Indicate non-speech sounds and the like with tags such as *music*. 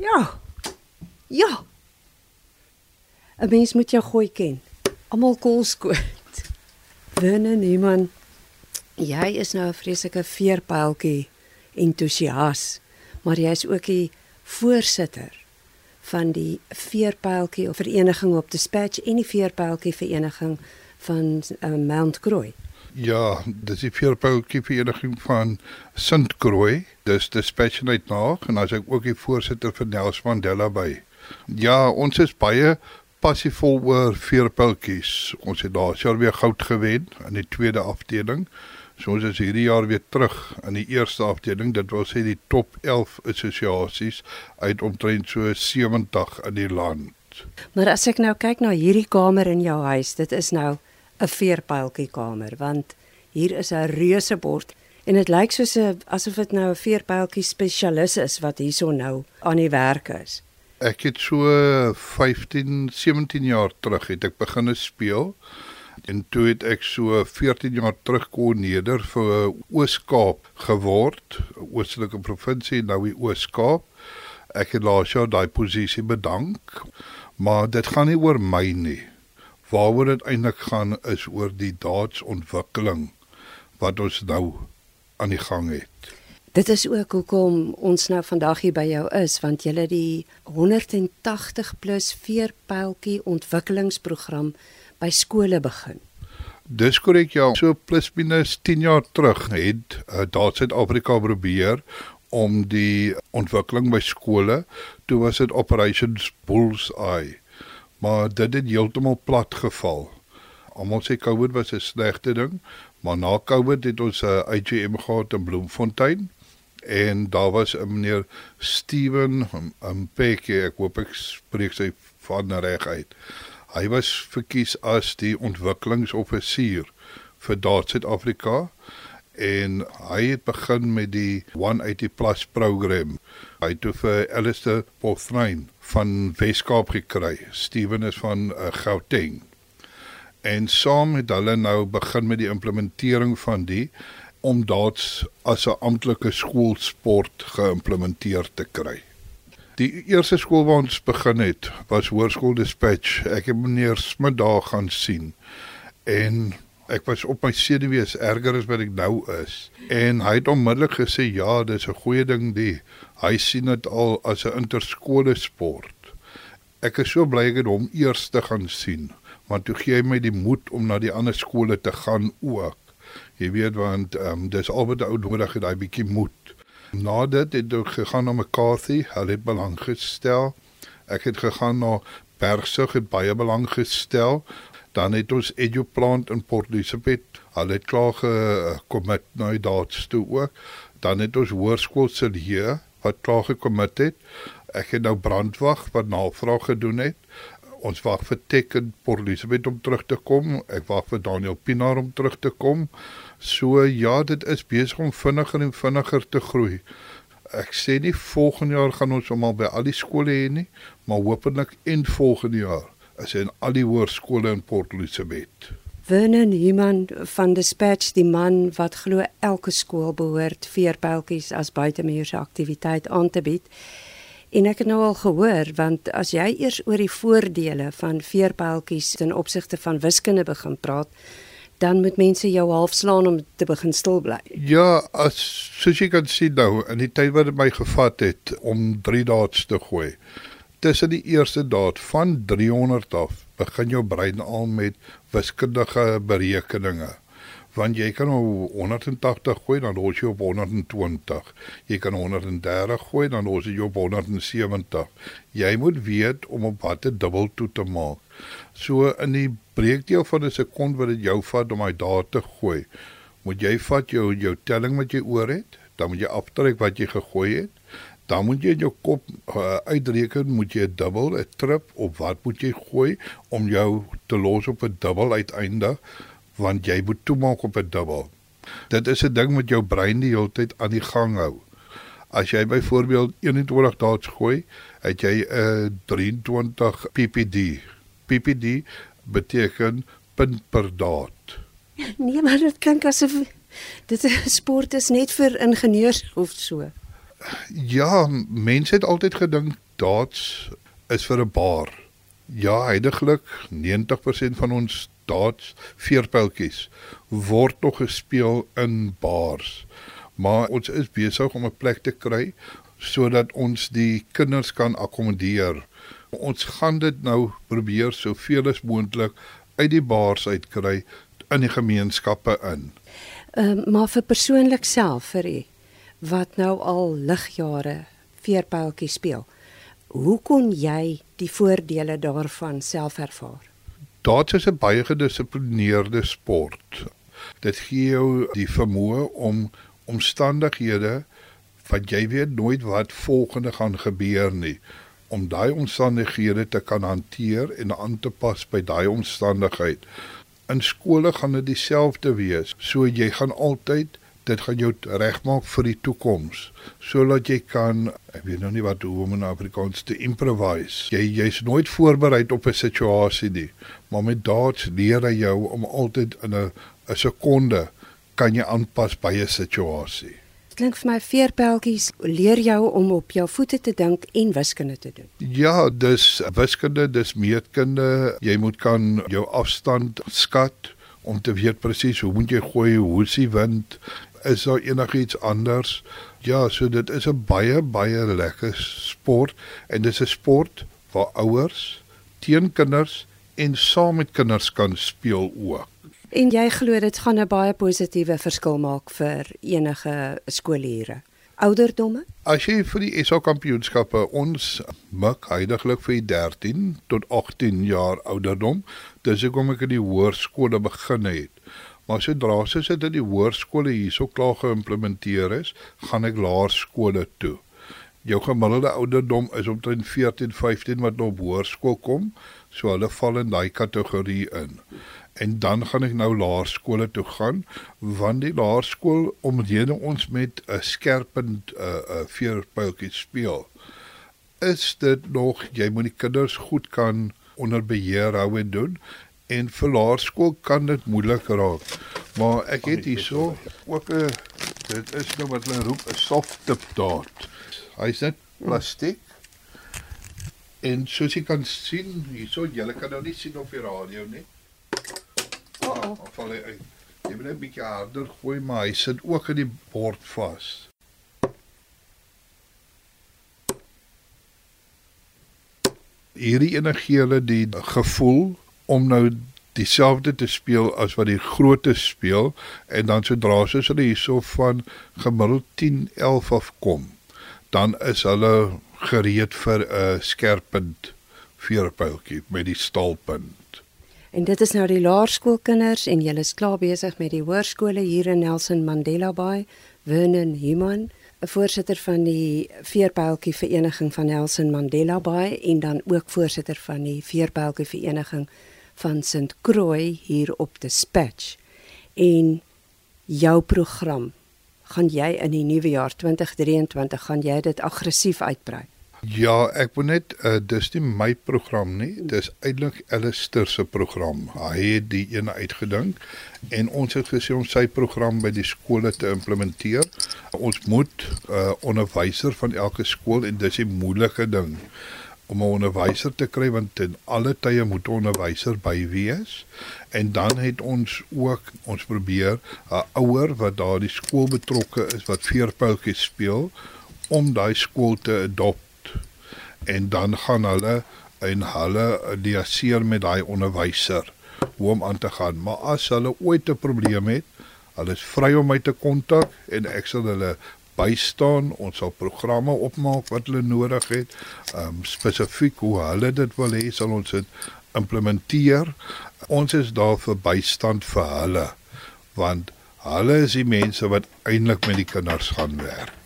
Ja. Ja. 'n Mens moet jou gooi ken. Almal koolskoot. Winne niemand. Jy is nou 'n vreeslike veerpyltjie entoesias, maar jy is ook die voorsitter van die veerpyltjie of vereniging op Dispatch en die veerpyltjie vereniging van uh, Mount Croy. Ja, dis die veerpyltjie vereniging van Sint Croy. Dis Dispatch net naag en as ek ook die voorsitter van Nels Mandela by. Ja, ons is baie passievol oor veerpyltjies. Ons het daar self weer goud gewen in die tweede afdeling. So ons is hierdie jaar weer terug in die eerste afdeling. Dit wil sê die top 11 assosiasies uit omtrent so 70 in die land. Maar as ek nou kyk na hierdie kamer in jou huis, dit is nou 'n veerpyltjie kamer want hier is 'n reuse bord en dit lyk soos 'n asof dit nou 'n veerpyltjie spesialis is wat hierso nou aan die werk is. Ek het so 15, 17 jaar terug het ek begine speel en toe het ek so 14 jaar terug koördineerder vir Oos-Kaap geword, Oostelike provinsie nou die Oos-Kaap. Ek het laas jaar daai posisie bedank, maar dit gaan nie oor my nie. Waaroor dit eintlik gaan is oor die daadsontwikkeling wat ons nou aan die gang het. Dit is ook hoekom ons nou vandag hier by jou is want jy het die 180 plus veerpyltjie ontwikkelingsprogram by skole begin. Dis korrek ja, so plus minus 10 jaar terug het uh, daar Suid-Afrika probeer om die ontwikkeling by skole, toe was dit Operations Bullseye. Maar dit het heeltemal plat geval. Almal sê COVID was 'n slegte ding, maar na COVID het ons 'n uh, eh, IGM gehad in Bloemfontein en daar was 'n meneer Steven Mpeke, ek hoop ek spreek sy van reg uit. Hy was verkies as die ontwikkelingsoffisier vir Daad Suid-Afrika en hy het begin met die 180 plus program. Hy het vir Alistair Pothrain van Weskaap gekry. Steven is van uh, Gauteng. En saam het hulle nou begin met die implementering van die om Daad as 'n amptelike skoolsport geïmplementeer te kry. Die eerste skool waar ons begin het, was Hoërskool Dispatch. Ek het meneer Smit daar gaan sien. En ek was op my senuwees erger as wat ek nou is. En hy het onmiddellik gesê ja, dis 'n goeie ding die. Hy sien dit al as 'n interskole sport. Ek is so bly ek het hom eers te gaan sien, want toe gee hy my die moed om na die ander skole te gaan ook. Jy weet want ehm um, dis al wat ou nodig het, daai bietjie moed. Na dit het ek gegaan na McCarthy, hulle het belang gestel. Ek het gegaan na Bergsig het baie belang gestel. Dan het ons Eduplant in Port Elizabeth, hulle het klaar gekommit na die dates toe ook. Dan het ons Hoërskool hier wat klaar gekommit het. Ek het nou brandwag wat navraag gedoen het. Ons wag vir Tek in Port Elizabeth om terug te kom. Ek wag vir Daniel Pinaar om terug te kom. So ja, dit is besig om vinniger en vinniger te groei. Ek sê nie volgende jaar gaan ons almal by al die skole hê nie, maar hopelik en volgende jaar is in al die hoërskole in Port Elizabeth. Vernon Human van Dispatch, die man wat glo elke skool behoort veerpeltjies as buitemuurse aktiwiteit aan te bied. En ek het nou al gehoor want as jy eers oor die voordele van veerpeltjies ten opsigte van wiskunde begin praat, dan moet mense jou half slaan om te begin stil bly. Ja, as soos jy kan sien nou, in die tyd wat dit my gevat het om 3 dae te gooi. Tussen die eerste daad van 300 af begin jou brein al met wiskundige berekeninge. Want jy kan nou 180 gooi dan los jy op 120. Jy kan 130 gooi dan los jy op 170. Jy moet weet om op watter dubbel toe te maak. So in die breekdeel van 'n sekond wat dit jou vat om hy daar te gooi, moet jy vat jou jou telling wat jy oor het, dan moet jy aftrek wat jy gegooi het. Dan moet jy in jou kop uh, uitreken, moet jy 'n dubbel, 'n trip of wat moet jy gooi om jou te los op 'n dubbel uiteindig, want jy moet toemaak op 'n dubbel. Dit is 'n ding met jou brein die hele tyd aan die gang hou. As jy byvoorbeeld 21 dae gooi, het jy 'n uh, 23 ppd. PPD beteken punt per daad. *laughs* Nee, maar dit klink asof dit 'n sport is net vir ingenieurs of so. Ja, mense het altyd gedink darts is vir 'n bar. Ja, heidaglik 90% van ons darts veerpyltjies word nog gespeel in bars. Maar ons is besig om 'n plek te kry sodat ons die kinders kan akkommodeer. Ons gaan dit nou probeer soveel as moontlik uit die bars uitkry in die gemeenskappe in. Ehm uh, maar vir persoonlik self vir u wat nou al ligjare veerpyltjie speel. Hoe kon jy die voordele daarvan self ervaar? Dit is 'n baie gedissiplineerde sport. Dit gee jou die vermoë om omstandighede wat jy weet nooit wat volgende gaan gebeur nie om daai omstandighede te kan hanteer en aan te pas by daai omstandigheid. In skole gaan dit dieselfde wees. So jy gaan altyd dit gaan jou regmaak vir die toekoms sodat jy kan ek weet nou nie wat hoe om in Afrikaans te improvise. Jy jy's nooit voorberei op 'n situasie nie, maar met daad leer jy jou om altyd in 'n 'n sekonde kan jy aanpas by 'n situasie. Klink vir my veerpeltjies leer jou om op jou voete te dink en wiskunde te doen. Ja, dis wiskunde, dis meetkunde. Jy moet kan jou afstand skat om te weet presies hoe moet jy gooi, hoe is die wind, is daar enigiets anders? Ja, so dit is 'n baie baie lekker sport en dit is 'n sport waar ouers teen kinders en saam met kinders kan speel ook. En jy glo dit gaan 'n baie positiewe verskil maak vir enige skoolure. Ouderdomme? As jy vir die SA kampioenskappe ons mik heidaglik vir 13 tot 18 jaar ouderdom, dis hoekom ek in die hoërskole begin het. Maar sodra sy sit in die hoërskole hierso klaar geïmplementeer is, gaan ek laerskole toe. Jou gemiddelde ouderdom is omtrent 14, 15 wat nou op hoërskool kom, so hulle val in daai kategorie in. En dan gaan ek nou laerskole toe gaan, want die laerskool omheen ons met 'n skerpend 'n uh, uh, uh, veerpyltjie speel. Is dit nog jy moet die kinders goed kan onder beheer hou en doen en vir laerskool kan dit moeilik raak. Maar ek het hierso ook 'n dit is nou wat hulle roep 'n soft tip dart. Hy's net plastiek. En soos jy kan sien, hierso jy kan nou nie sien op die radio nie. Oh, oh. Val hy uit. Jy moet net 'n bietjie harder gooi, maar hy sit ook in die bord vas. Hierdie enigele die gevoel om nou dieselfde te speel as wat die grootes speel en dan sodra as hulle hierso van gemiddeld 10 11 af kom dan is hulle gereed vir 'n skerpend vuurpyltjie met die staalpunt. En dit is nou die laerskoolkinders en julle is klaar besig met die hoërskole hier in Nelson Mandela Bay, Vernon Human, 'n voorsitter van die vuurpyltjie vereniging van Nelson Mandela Bay en dan ook voorsitter van die vuurpyltjie vereniging van St. Croix hier op Dispatch. En jou program gaan jy in die nuwe jaar 2023 gaan jy dit aggressief uitbrei. Ja, ek wil net uh, dis nie my program nie, dis eintlik Alistair se program. Hy het die een uitgedink en ons het gesê om sy program by die skole te implementeer. Ons moet 'n uh, eh, onderwyser van elke skool en dis 'n moeilike ding om 'n onderwyser te kry want ten alle tye moet 'n onderwyser by wees. En dan het ons ook ons probeer 'n ouer wat daardie skool betrokke is wat veerpyltjies speel om daai skool te adopt. En dan gaan hulle en hulle liaseer met daai onderwyser hoe om aan te gaan. Maar as hulle ooit 'n probleem het hulle is vry om my te kontak en ek sal hulle bystaan. Ons sal programme opmaak wat hulle nodig het. Ehm um, spesifiek hoe hulle dit wil hê sal ons dit implementeer. Ons is daar vir bystand vir hulle want hulle is die mense wat eintlik met die kinders gaan werk.